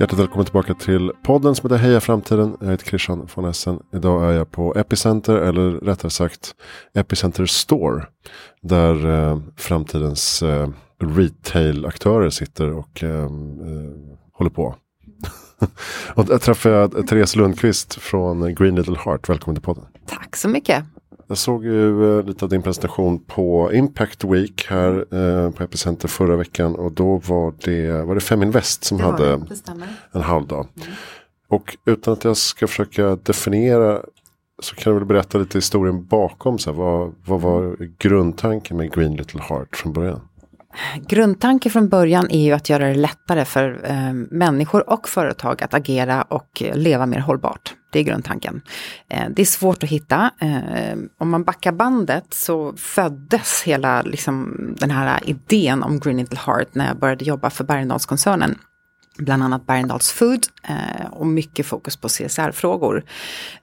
Hjärtligt välkommen tillbaka till podden som heter Heja Framtiden. Jag heter Christian von Essen. Idag är jag på Epicenter, eller rättare sagt Epicenter Store. Där eh, framtidens eh, retail-aktörer sitter och eh, eh håller på. och där träffar jag Therese Lundqvist från Green Little Heart. Välkommen till podden. Tack så mycket. Jag såg ju eh, lite av din presentation på Impact Week här eh, på Epicenter förra veckan. Och då var det, var det Feminvest som Det hade det, en halvdag. Och utan att jag ska försöka definiera så kan du väl berätta lite historien bakom. Så här, vad, vad var grundtanken med Green Little Heart från början? Grundtanken från början är ju att göra det lättare för eh, människor och företag att agera och leva mer hållbart. Det är grundtanken. Eh, det är svårt att hitta. Eh, om man backar bandet så föddes hela liksom, den här idén om Green Little Heart när jag började jobba för Bergendalskoncernen bland annat Bergendals Food eh, och mycket fokus på CSR-frågor.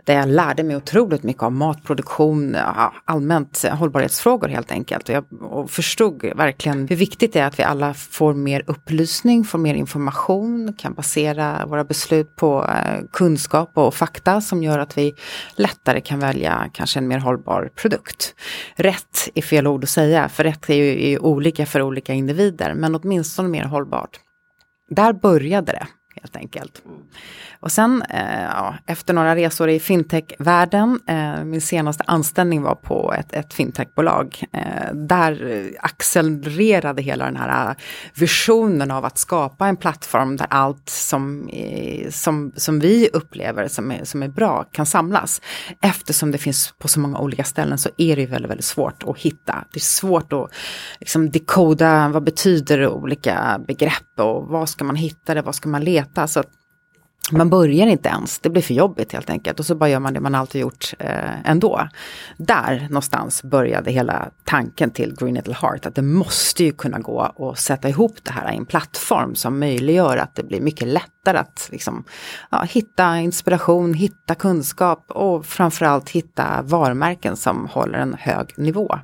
Där jag lärde mig otroligt mycket om matproduktion, allmänt hållbarhetsfrågor helt enkelt. Och jag och förstod verkligen hur viktigt det är att vi alla får mer upplysning, får mer information, kan basera våra beslut på eh, kunskap och fakta som gör att vi lättare kan välja kanske en mer hållbar produkt. Rätt är fel ord att säga, för rätt är ju är olika för olika individer, men åtminstone mer hållbart. Där började det helt enkelt. Och sen eh, ja, efter några resor i fintechvärlden, eh, min senaste anställning var på ett, ett fintechbolag. Eh, där accelererade hela den här eh, visionen av att skapa en plattform där allt som, eh, som, som vi upplever som är, som är bra kan samlas. Eftersom det finns på så många olika ställen så är det väldigt, väldigt svårt att hitta. Det är svårt att liksom, dekoda vad betyder olika begrepp och vad ska man hitta det, vad ska man leta. Så att man börjar inte ens, det blir för jobbigt helt enkelt och så bara gör man det man alltid gjort eh, ändå. Där någonstans började hela tanken till Green Little Heart, att det måste ju kunna gå att sätta ihop det här i en plattform som möjliggör att det blir mycket lättare att liksom, ja, hitta inspiration, hitta kunskap och framförallt hitta varumärken som håller en hög nivå.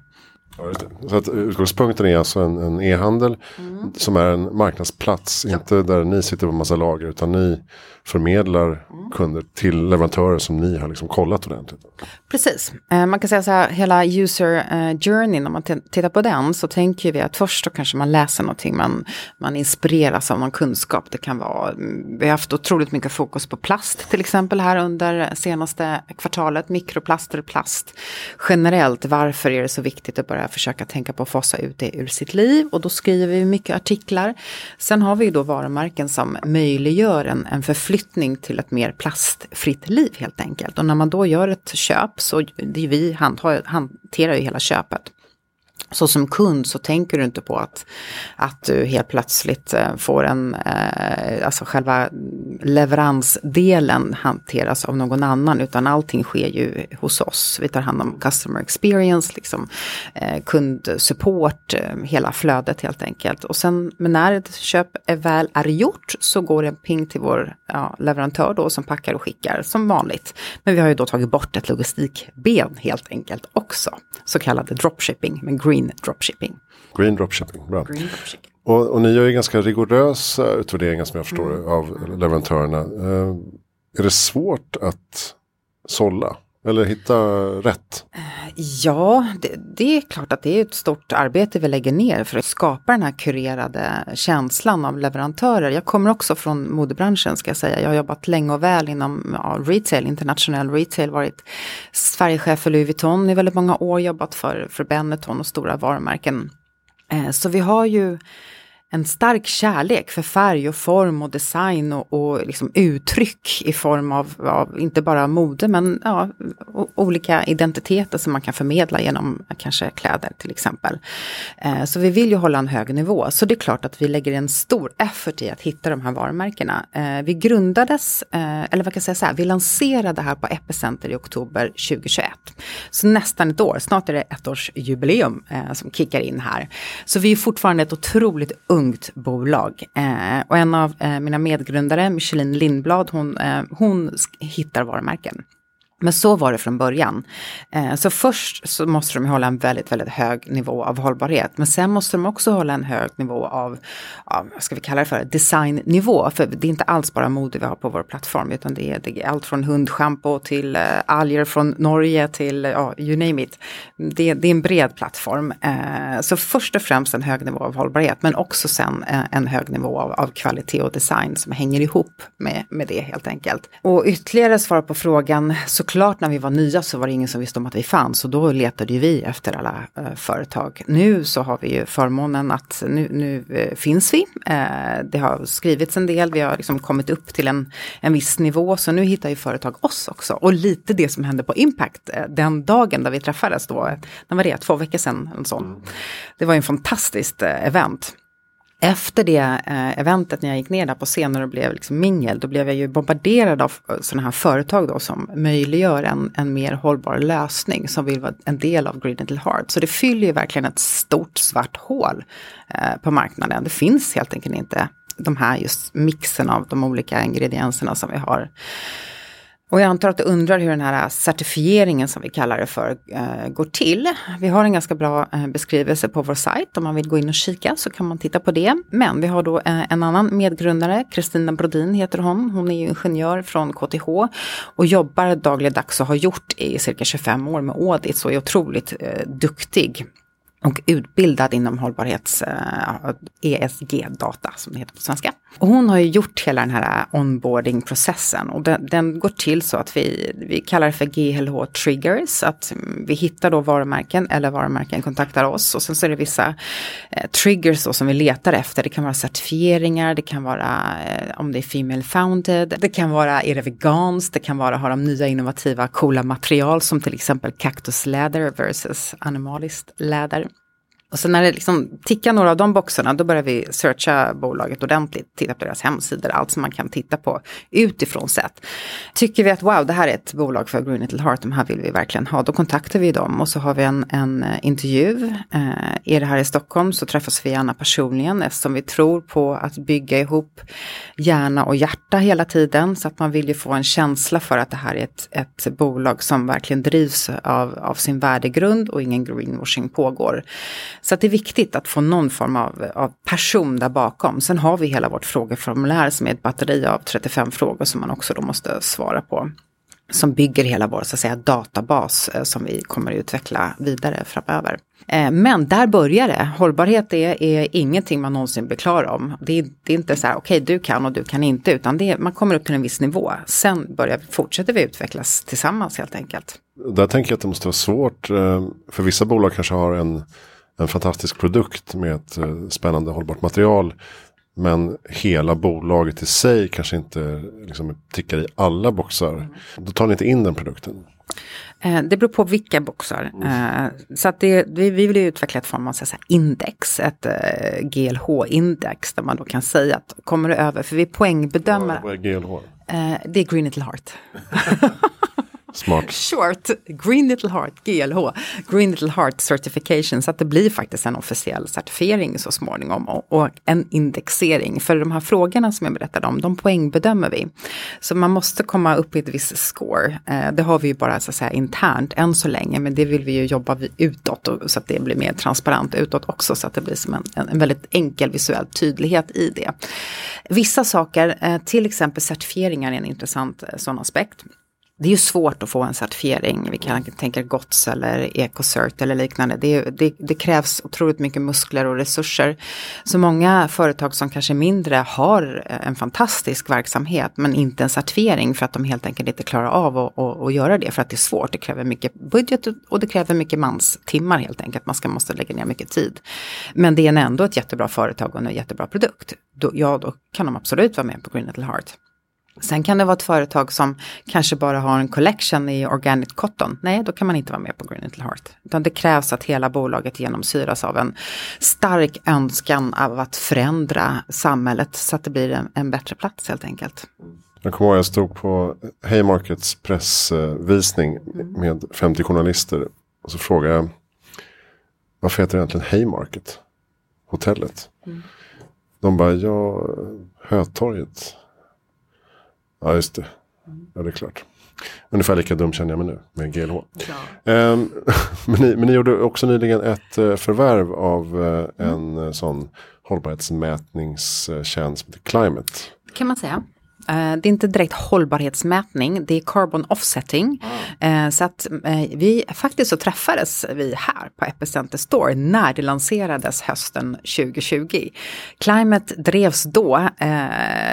Så att utgångspunkten är alltså en, en e-handel mm. som är en marknadsplats. Ja. Inte där ni sitter på massa lager utan ni förmedlar mm. kunder till leverantörer som ni har liksom kollat ordentligt. Precis, eh, man kan säga så här hela user eh, journey när man tittar på den så tänker vi att först då kanske man läser någonting, man, man inspireras av någon kunskap. Det kan vara, mm, vi har haft otroligt mycket fokus på plast till exempel här under senaste kvartalet, mikroplaster, plast generellt. Varför är det så viktigt att börja försöka tänka på att fasa ut det ur sitt liv och då skriver vi mycket artiklar. Sen har vi ju då varumärken som möjliggör en, en förflyttning till ett mer plastfritt liv helt enkelt. Och när man då gör ett köp så det vi hanterar ju hela köpet. Så som kund så tänker du inte på att, att du helt plötsligt eh, får en, eh, alltså själva leveransdelen hanteras av någon annan utan allting sker ju hos oss. Vi tar hand om customer experience, liksom, eh, kundsupport, hela flödet helt enkelt. Och sen men när ett köp är väl är gjort så går det en ping till vår ja, leverantör då som packar och skickar som vanligt. Men vi har ju då tagit bort ett logistikben helt enkelt också, så kallade dropshipping, men green dropshipping. Green dropshipping, bra. Green dropshipping. Och, och, ni gör ju ganska rigorösa utvärderingar som jag förstår mm. av leverantörerna. Eh, är det svårt att sålla? Eller hitta rätt? Ja, det, det, är klart att det är ett stort arbete vi lägger ner för att skapa den här kurerade känslan av leverantörer. Jag kommer också från modebranschen ska jag säga. Jag har jobbat länge och väl inom ja, retail, internationell retail, varit Sverigechef för Louis Vuitton i väldigt många år, jobbat för, för Benetton och stora varumärken. Eh, så vi har ju en stark kärlek för färg och form och design och, och liksom uttryck i form av, av, inte bara mode men ja, olika identiteter som man kan förmedla genom kanske kläder till exempel. Eh, så vi vill ju hålla en hög nivå. Så det är klart att vi lägger en stor effort i att hitta de här varumärkena. Eh, vi grundades, eh, eller vad kan jag säga så här, vi lanserade här på Epicenter i oktober 2021. Så nästan ett år, snart är det ett års jubileum eh, som kickar in här. Så vi är fortfarande ett otroligt ungt ungt bolag. Eh, och en av eh, mina medgrundare, Michelin Lindblad, hon, eh, hon hittar varumärken. Men så var det från början. Eh, så först så måste de hålla en väldigt, väldigt hög nivå av hållbarhet. Men sen måste de också hålla en hög nivå av, av vad ska vi kalla det för, designnivå. För det är inte alls bara mode vi har på vår plattform, utan det är, det är allt från hundschampo till eh, alger från Norge till, eh, ja, you name it. Det, det, är en bred plattform. Så först och främst en hög nivå av hållbarhet, men också sen en hög nivå av, av kvalitet och design som hänger ihop med, med det helt enkelt. Och ytterligare svar på frågan, så såklart när vi var nya så var det ingen som visste om att vi fanns och då letade ju vi efter alla eh, företag. Nu så har vi ju förmånen att nu, nu eh, finns vi. Eh, det har skrivits en del, vi har liksom kommit upp till en, en viss nivå så nu hittar ju företag oss också. Och lite det som hände på Impact eh, den dagen där vi träffades då, när var det, två veckor sedan. En sån. Mm. Det var ju en fantastiskt eh, event efter det eh, eventet när jag gick ner där på scenen och blev liksom mingel, då blev jag ju bombarderad av sådana här företag då som möjliggör en, en mer hållbar lösning som vill vara en del av Green Little Heart. Så det fyller ju verkligen ett stort svart hål eh, på marknaden. Det finns helt enkelt inte de här just mixen av de olika ingredienserna som vi har. Och jag antar att du undrar hur den här certifieringen som vi kallar det för eh, går till. Vi har en ganska bra eh, beskrivelse på vår sajt. Om man vill gå in och kika så kan man titta på det. Men vi har då eh, en annan medgrundare, Kristina Brodin heter hon. Hon är ingenjör från KTH och jobbar dagligdags och har gjort i cirka 25 år med audits och är otroligt duktig och utbildad inom hållbarhets ESG-data som det heter på svenska. Och hon har ju gjort hela den här onboarding-processen. Och den, den, går till så att vi, vi kallar det för GLH triggers, att vi hittar då varumärken eller varumärken kontaktar oss. Och sen så är det vissa eh, triggers då som vi letar efter. Det kan vara certifieringar, det kan vara eh, om det är female founded, det kan vara är det veganskt, det kan vara har de nya innovativa coola material som till exempel cactus leather versus animaliskt läder. Och sen när det liksom tickar några av de boxarna, då börjar vi searcha bolaget ordentligt, titta på deras hemsidor, allt som man kan titta på utifrån sett. Tycker vi att wow, det här är ett bolag för Green Little Heart, de här vill vi verkligen ha, då kontaktar vi dem och så har vi en, en eh, intervju. Eh, är det här i Stockholm så träffas vi gärna personligen eftersom vi tror på att bygga ihop hjärna och hjärta hela tiden. Så att man vill ju få en känsla för att det här är ett, ett bolag som verkligen drivs av, av sin värdegrund och ingen greenwashing pågår. Så det är viktigt att få någon form av, av person där bakom. Sen har vi hela vårt frågeformulär som är ett batteri av 35 frågor som man också då måste svara på. Som bygger hela vår så att säga, databas eh, som vi kommer att utveckla vidare framöver. Eh, men där börjar det. Hållbarhet är, är ingenting man någonsin blir klar om. Det är, det är inte så här, okej okay, du kan och du kan inte, utan det är, man kommer upp till en viss nivå. Sen börjar, fortsätter vi utvecklas tillsammans helt enkelt. Där tänker jag att det måste vara svårt, eh, för vissa bolag kanske har en en fantastisk produkt med ett eh, spännande hållbart material. Men hela bolaget i sig kanske inte liksom, tickar i alla boxar. Då tar ni inte in den produkten. Eh, det beror på vilka boxar. Mm. Så att det, vi, vill utveckla ett form av så index, ett GLH-index där man då kan säga att kommer du över, för vi poängbedömer. Vad är GLH? Det är Green Little Heart. Smart. Short, Green Little Heart, GLH, Green Little Heart Certification, så att det blir faktiskt en officiell certifiering så småningom och, och en indexering. För de här frågorna som jag berättade om, de poängbedömer vi. Så man måste komma upp i ett visst score. Eh, det har vi ju bara så att säga internt än så länge, men det vill vi ju jobba utåt och, så att det blir mer transparent utåt också, så att det blir som en, en väldigt enkel visuell tydlighet i det. Vissa saker, eh, till exempel certifieringar är en intressant eh, sån aspekt det är ju svårt att få en certifiering. Vi kan tänka GOTS eller Ecocert eller liknande. Det, det, det, krävs otroligt mycket muskler och resurser. Så många företag som kanske är mindre har en fantastisk verksamhet men inte en certifiering för att de helt enkelt inte klarar av att, att, att göra det för att det är svårt. Det kräver mycket budget och det kräver mycket manstimmar helt enkelt. Man ska, måste lägga ner mycket tid. Men det är ändå ett jättebra företag och en jättebra produkt. Då, ja, då kan de absolut vara med på Green Little Heart. Sen kan det vara ett företag som kanske bara har en collection i organic cotton. Nej, då kan man inte vara med på Green Little Heart. Utan det krävs att hela bolaget genomsyras av en stark önskan av att förändra samhället så att det blir en, en bättre plats helt enkelt. Jag kommer ihåg jag stod på Haymarkets pressvisning med 50 journalister. Och så frågade jag varför heter det egentligen Haymarket? Hotellet. Mm. De bara, ja, Hötorget. Ja, just det. Ja, det är klart. Ungefär lika dum känner jag mig nu med GLH. Ja. Um, men, ni, men ni gjorde också nyligen ett uh, förvärv av uh, en uh, sån hållbarhetsmätningstjänst, Climate. kan man säga. Eh, det är inte direkt hållbarhetsmätning, det är carbon offsetting. Mm. Så att eh, vi faktiskt så träffades vi här på Epicenter Store när det lanserades hösten 2020. Climate drevs då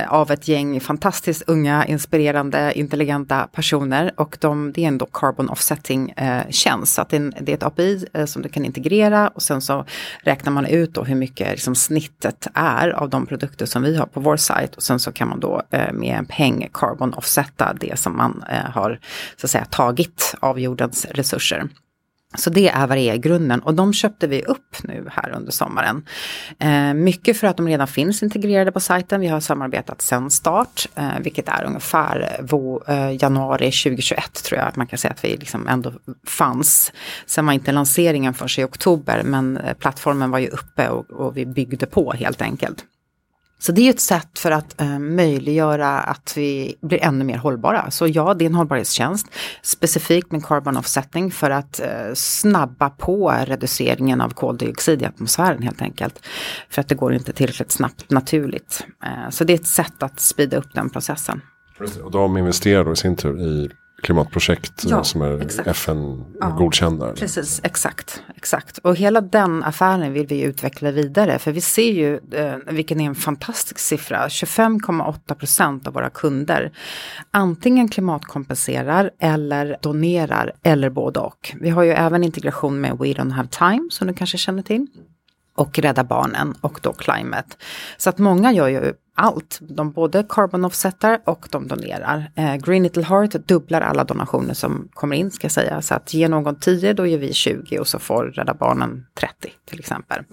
av ett gäng fantastiskt unga, inspirerande, intelligenta personer och de, det är ändå carbon offsetting tjänst. Så att det är, ett API som du kan integrera och sen så räknar man ut då hur mycket liksom, snittet är av de produkter som vi har på vår sajt och sen så kan man då med en peng carbon offsetta det som man eh, har så att säga, tagit av jordens resurser. Så det är vad det är i grunden och de köpte vi upp nu här under sommaren. Eh, mycket för att de redan finns integrerade på sajten. Vi har samarbetat sedan start, eh, vilket är ungefär vo, eh, januari 2021 tror jag att man kan säga att vi liksom ändå fanns. Sen var inte lanseringen förrän i oktober men eh, plattformen var ju uppe och, och vi byggde på helt enkelt. Så det är ett sätt för att eh, möjliggöra att vi blir ännu mer hållbara. Så ja, det är en hållbarhetstjänst specifikt med carbon offsetting för att eh, snabba på reduceringen av koldioxid i atmosfären helt enkelt. För att det går inte tillräckligt snabbt naturligt. Eh, så det är ett sätt att speeda upp den processen. Och de investerar då i sin tur i klimatprojekt ja, som är FN-godkända. Ja, precis, exakt, exakt. Och hela den affären vill vi utveckla vidare. För vi ser ju, eh, vilken är en fantastisk siffra, 25,8 procent av våra kunder antingen klimatkompenserar eller donerar eller både och. Vi har ju även integration med We Don't Have Time som du kanske känner till och Rädda Barnen och då Climate. Så att många gör ju allt. De både carbon offsetar och de donerar. Eh, Green Little Heart dubblar alla donationer som kommer in ska jag säga. Så att ge någon 10 då ger vi 20 och så får Rädda Barnen 30 till exempel.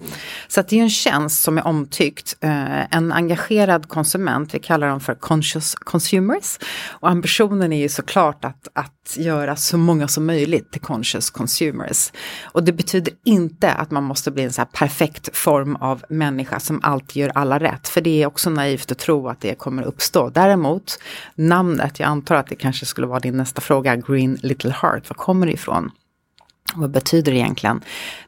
Så att det är en tjänst som är omtyckt. Eh, en engagerad konsument, vi kallar dem för conscious consumers. Och ambitionen är ju såklart att, att göra så många som möjligt till conscious consumers. Och det betyder inte att man måste bli en så här perfekt form av människa som alltid gör alla rätt. För det är också naivt naivt att tro att det kommer uppstå. Däremot namnet, jag antar att det kanske skulle vara din nästa fråga, Green Little Heart, var kommer det ifrån? Vad betyder det egentligen?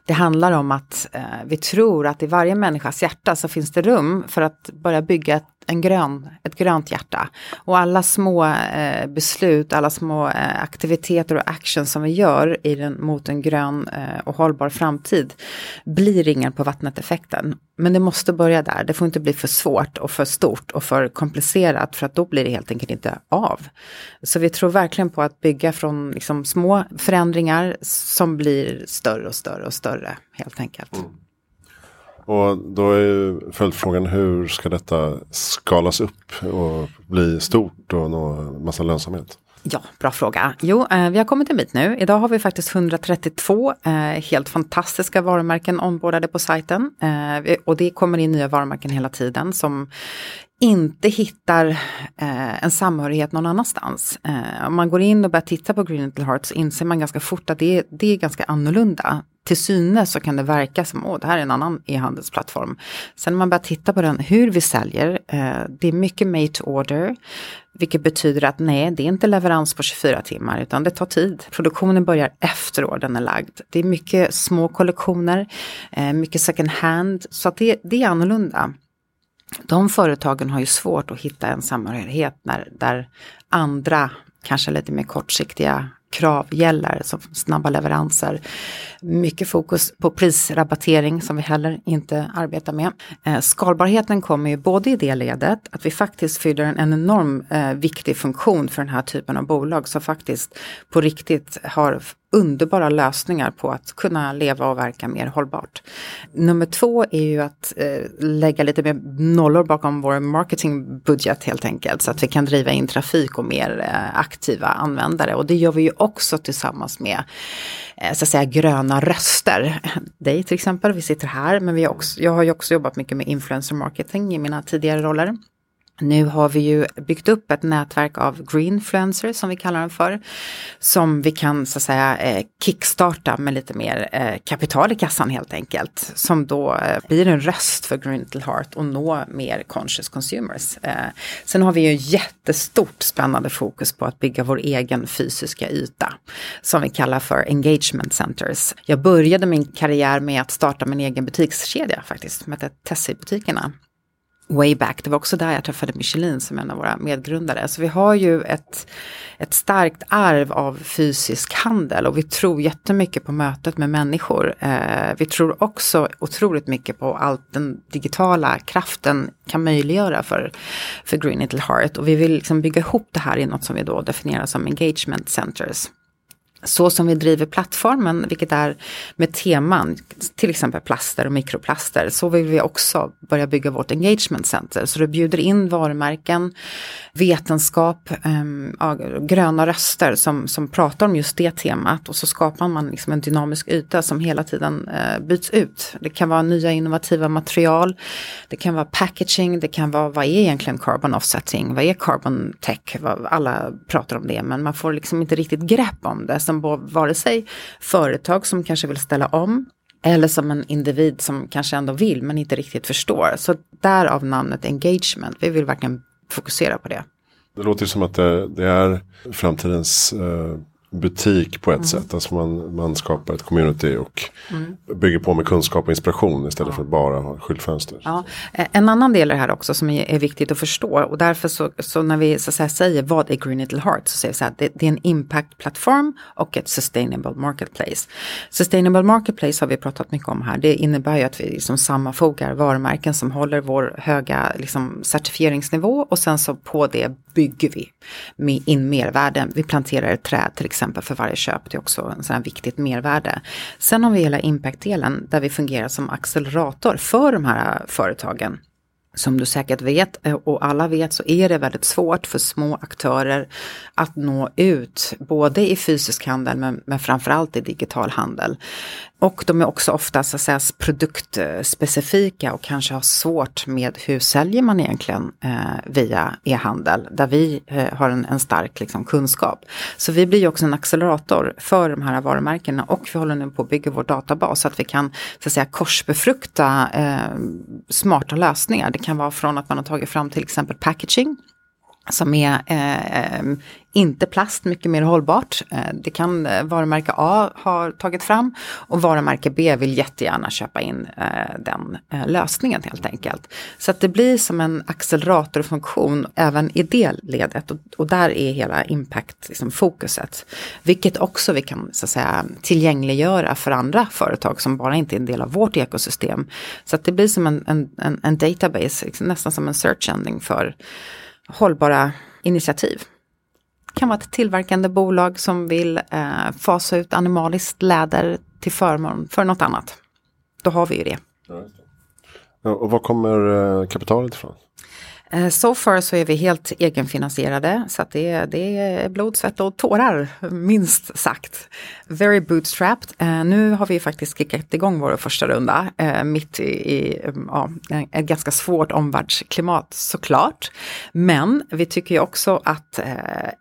Det handlar om att eh, vi tror att i varje människas hjärta så finns det rum för att börja bygga ett en grön, ett grönt hjärta. Och alla små eh, beslut, alla små eh, aktiviteter och actions som vi gör i den, mot en grön eh, och hållbar framtid blir ringar på vattnet-effekten. Men det måste börja där, det får inte bli för svårt och för stort och för komplicerat för att då blir det helt enkelt inte av. Så vi tror verkligen på att bygga från liksom, små förändringar som blir större och större och större helt enkelt. Mm. Och då är följdfrågan hur ska detta skalas upp och bli stort och nå massa lönsamhet? Ja, bra fråga. Jo, eh, vi har kommit en bit nu. Idag har vi faktiskt 132 eh, helt fantastiska varumärken ombordade på sajten. Eh, och det kommer in nya varumärken hela tiden som inte hittar eh, en samhörighet någon annanstans. Eh, om man går in och börjar titta på Green Little Heart så inser man ganska fort att det, det är ganska annorlunda till synes så kan det verka som att det här är en annan e-handelsplattform. Sen när man börjar titta på den, hur vi säljer, eh, det är mycket made to order. Vilket betyder att nej, det är inte leverans på 24 timmar utan det tar tid. Produktionen börjar efter ordern är lagd. Det är mycket små kollektioner, eh, mycket second hand. Så att det, det är annorlunda. De företagen har ju svårt att hitta en samhörighet när, där andra, kanske lite mer kortsiktiga krav gäller, som snabba leveranser. Mycket fokus på prisrabattering som vi heller inte arbetar med. Eh, skalbarheten kommer ju både i det ledet att vi faktiskt fyller en, en enorm eh, viktig funktion för den här typen av bolag som faktiskt på riktigt har underbara lösningar på att kunna leva och verka mer hållbart. Nummer två är ju att eh, lägga lite mer nollor bakom vår marketingbudget helt enkelt så att vi kan driva in trafik och mer eh, aktiva användare och det gör vi ju också tillsammans med eh, så att säga gröna röster. Dig till exempel, vi sitter här men vi också, jag har ju också jobbat mycket med influencer marketing i mina tidigare roller. Nu har vi ju byggt upp ett nätverk av greenfluencers som vi kallar den för. Som vi kan så att säga eh, kickstarta med lite mer eh, kapital i kassan helt enkelt. Som då eh, blir en röst för Green Little Heart och nå mer conscious consumers. Sen har vi ju jättestort spännande fokus på att bygga vår egen fysiska yta. Som vi kallar för engagement centers. Jag började min karriär med att starta min egen butikskedja faktiskt, som hette Tessie-butikerna way back. Det var också där jag träffade Michelin som en av våra medgrundare. Så vi har ju ett, ett starkt arv av fysisk handel och vi tror jättemycket på mötet med människor. Eh, vi tror också otroligt mycket på allt den digitala kraften kan möjliggöra för, för Green Little Heart. Och vi vill liksom bygga ihop det här i något som vi då definierar som engagement centers så som vi driver plattformen, vilket är med teman, till exempel plaster och mikroplaster, så vill vi också börja bygga vårt engagement center. Så det bjuder in varumärken, vetenskap, äh, gröna röster som, som pratar om just det temat och så skapar man liksom en dynamisk yta som hela tiden äh, byts ut. Det kan vara nya innovativa material, det kan vara packaging, det kan vara vad är egentligen carbon offsetting, vad är carbon tech, alla pratar om det men man får liksom inte riktigt grepp om det som vare sig företag som kanske vill ställa om eller som en individ som kanske ändå vill men inte riktigt förstår. Så därav namnet engagement. Vi vill verkligen fokusera på det. Det låter som att det, det är framtidens eh, butik på ett mm. sätt. Alltså man, man skapar ett community och mm. bygger på med kunskap och inspiration istället ja. för att bara ha skyltfönster. Ja. Eh, en annan del i det här också som är, är viktigt att förstå och därför så, så när vi så säger vad är Green Little Heart så säger vi så här, det, det är en impact-plattform och ett sustainable marketplace. Sustainable marketplace har vi pratat mycket om här. Det innebär ju att vi liksom sammanfogar varumärken som håller vår höga liksom, certifieringsnivå och sen så på det bygger vi in mervärden. Vi planterar ett träd till exempel för varje köp. Det är också en sån här viktigt mervärde. Sen har vi hela impact-delen där vi fungerar som accelerator för de här äh, företagen som du säkert vet eh, och alla vet så är det väldigt svårt för små aktörer att nå ut både i fysisk handel men, men framförallt i digital handel. Och de är också ofta så att säga, produktspecifika och kanske har svårt med hur säljer man egentligen eh, via e-handel där vi eh, har en, en stark liksom, kunskap. Så vi blir ju också en accelerator för de här varumärkena och vi håller nu på att bygga vår databas så att vi kan så att säga, korsbefrukta eh, smarta lösningar. Det kan vara från att man har tagit fram till exempel packaging som är eh, inte plast, mycket mer hållbart. Eh, det kan eh, varumärke A ha tagit fram och varumärke B vill jättegärna köpa in eh, den eh, lösningen helt enkelt. Så att det blir som en acceleratorfunktion även i det ledet och, och där är hela impact-fokuset. Liksom, vilket också vi kan så att säga, tillgängliggöra för andra företag som bara inte är en del av vårt ekosystem. Så att det blir som en, en, en database, liksom, nästan som en search ending för hållbara initiativ. Det kan vara ett tillverkande bolag som vill eh, fasa ut animaliskt läder till förmån för något annat. Då har vi ju det. Ja, och var kommer eh, kapitalet ifrån? Eh, so far så är vi helt egenfinansierade så att det, det är blod, svett och tårar minst sagt. Very bootstrapped. Eh, nu har vi faktiskt kickat igång vår första runda eh, mitt i, i mm, ett ganska svårt omvärldsklimat såklart. Men vi tycker ju också att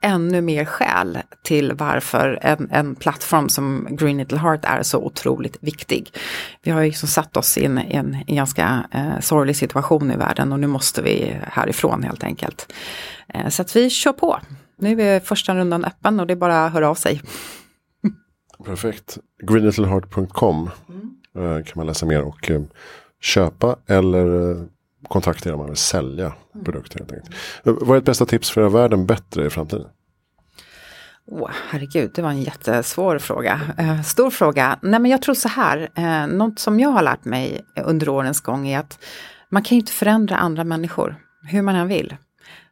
ännu mer skäl till varför en, en, plattform som Green Little Heart är så otroligt viktig. Vi har ju liksom satt oss i en, en, en ganska sorglig situation i världen och nu måste vi härifrån helt enkelt. Eh, så att vi kör på. Nu är första rundan öppen och det är bara att höra av sig. Perfekt. Greenlittleheart.com mm. Eh, kan man läsa mer och eh, köpa eller kontakta er om man vill sälja produkter. Helt enkelt. Vad är ett bästa tips för att göra världen bättre i framtiden? Oh, herregud, det var en jättesvår fråga. Eh, stor fråga. Nej, men jag tror så här, eh, något som jag har lärt mig under årens gång är att man kan ju inte förändra andra människor hur man än vill,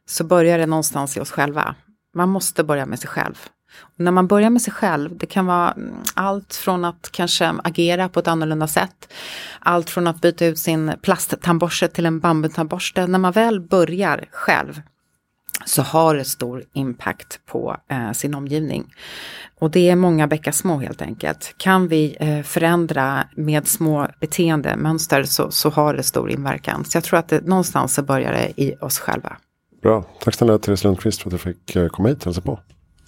så börjar det någonstans i oss själva. Man måste börja med sig själv. Och när man börjar med sig själv, det kan vara mm, allt från att kanske agera på ett annorlunda sätt, allt från att byta ut sin plasttandborste till en bambutandborste. När man väl börjar själv så har det stor impact på eh, sin omgivning. Och det är många bäckar små helt enkelt. Kan vi eh, förändra med små beteendemönster så, så har det stor inverkan. Så jag tror att det, någonstans så börjar det i oss själva. Bra. Tack snälla Therese Lundqvist för att du fick eh, komma hit och hälsa på.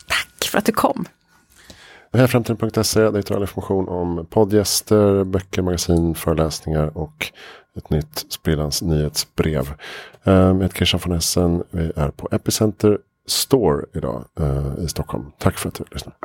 Tack för att du kom. Hejaframtiden.se där hittar all information om poddgäster, böcker, magasin, föreläsningar och ett nytt Sprillans nyhetsbrev. Ehm, jag heter Christian von Essen. Vi är på Epicenter Store idag eh, i Stockholm. Tack för att du lyssnade.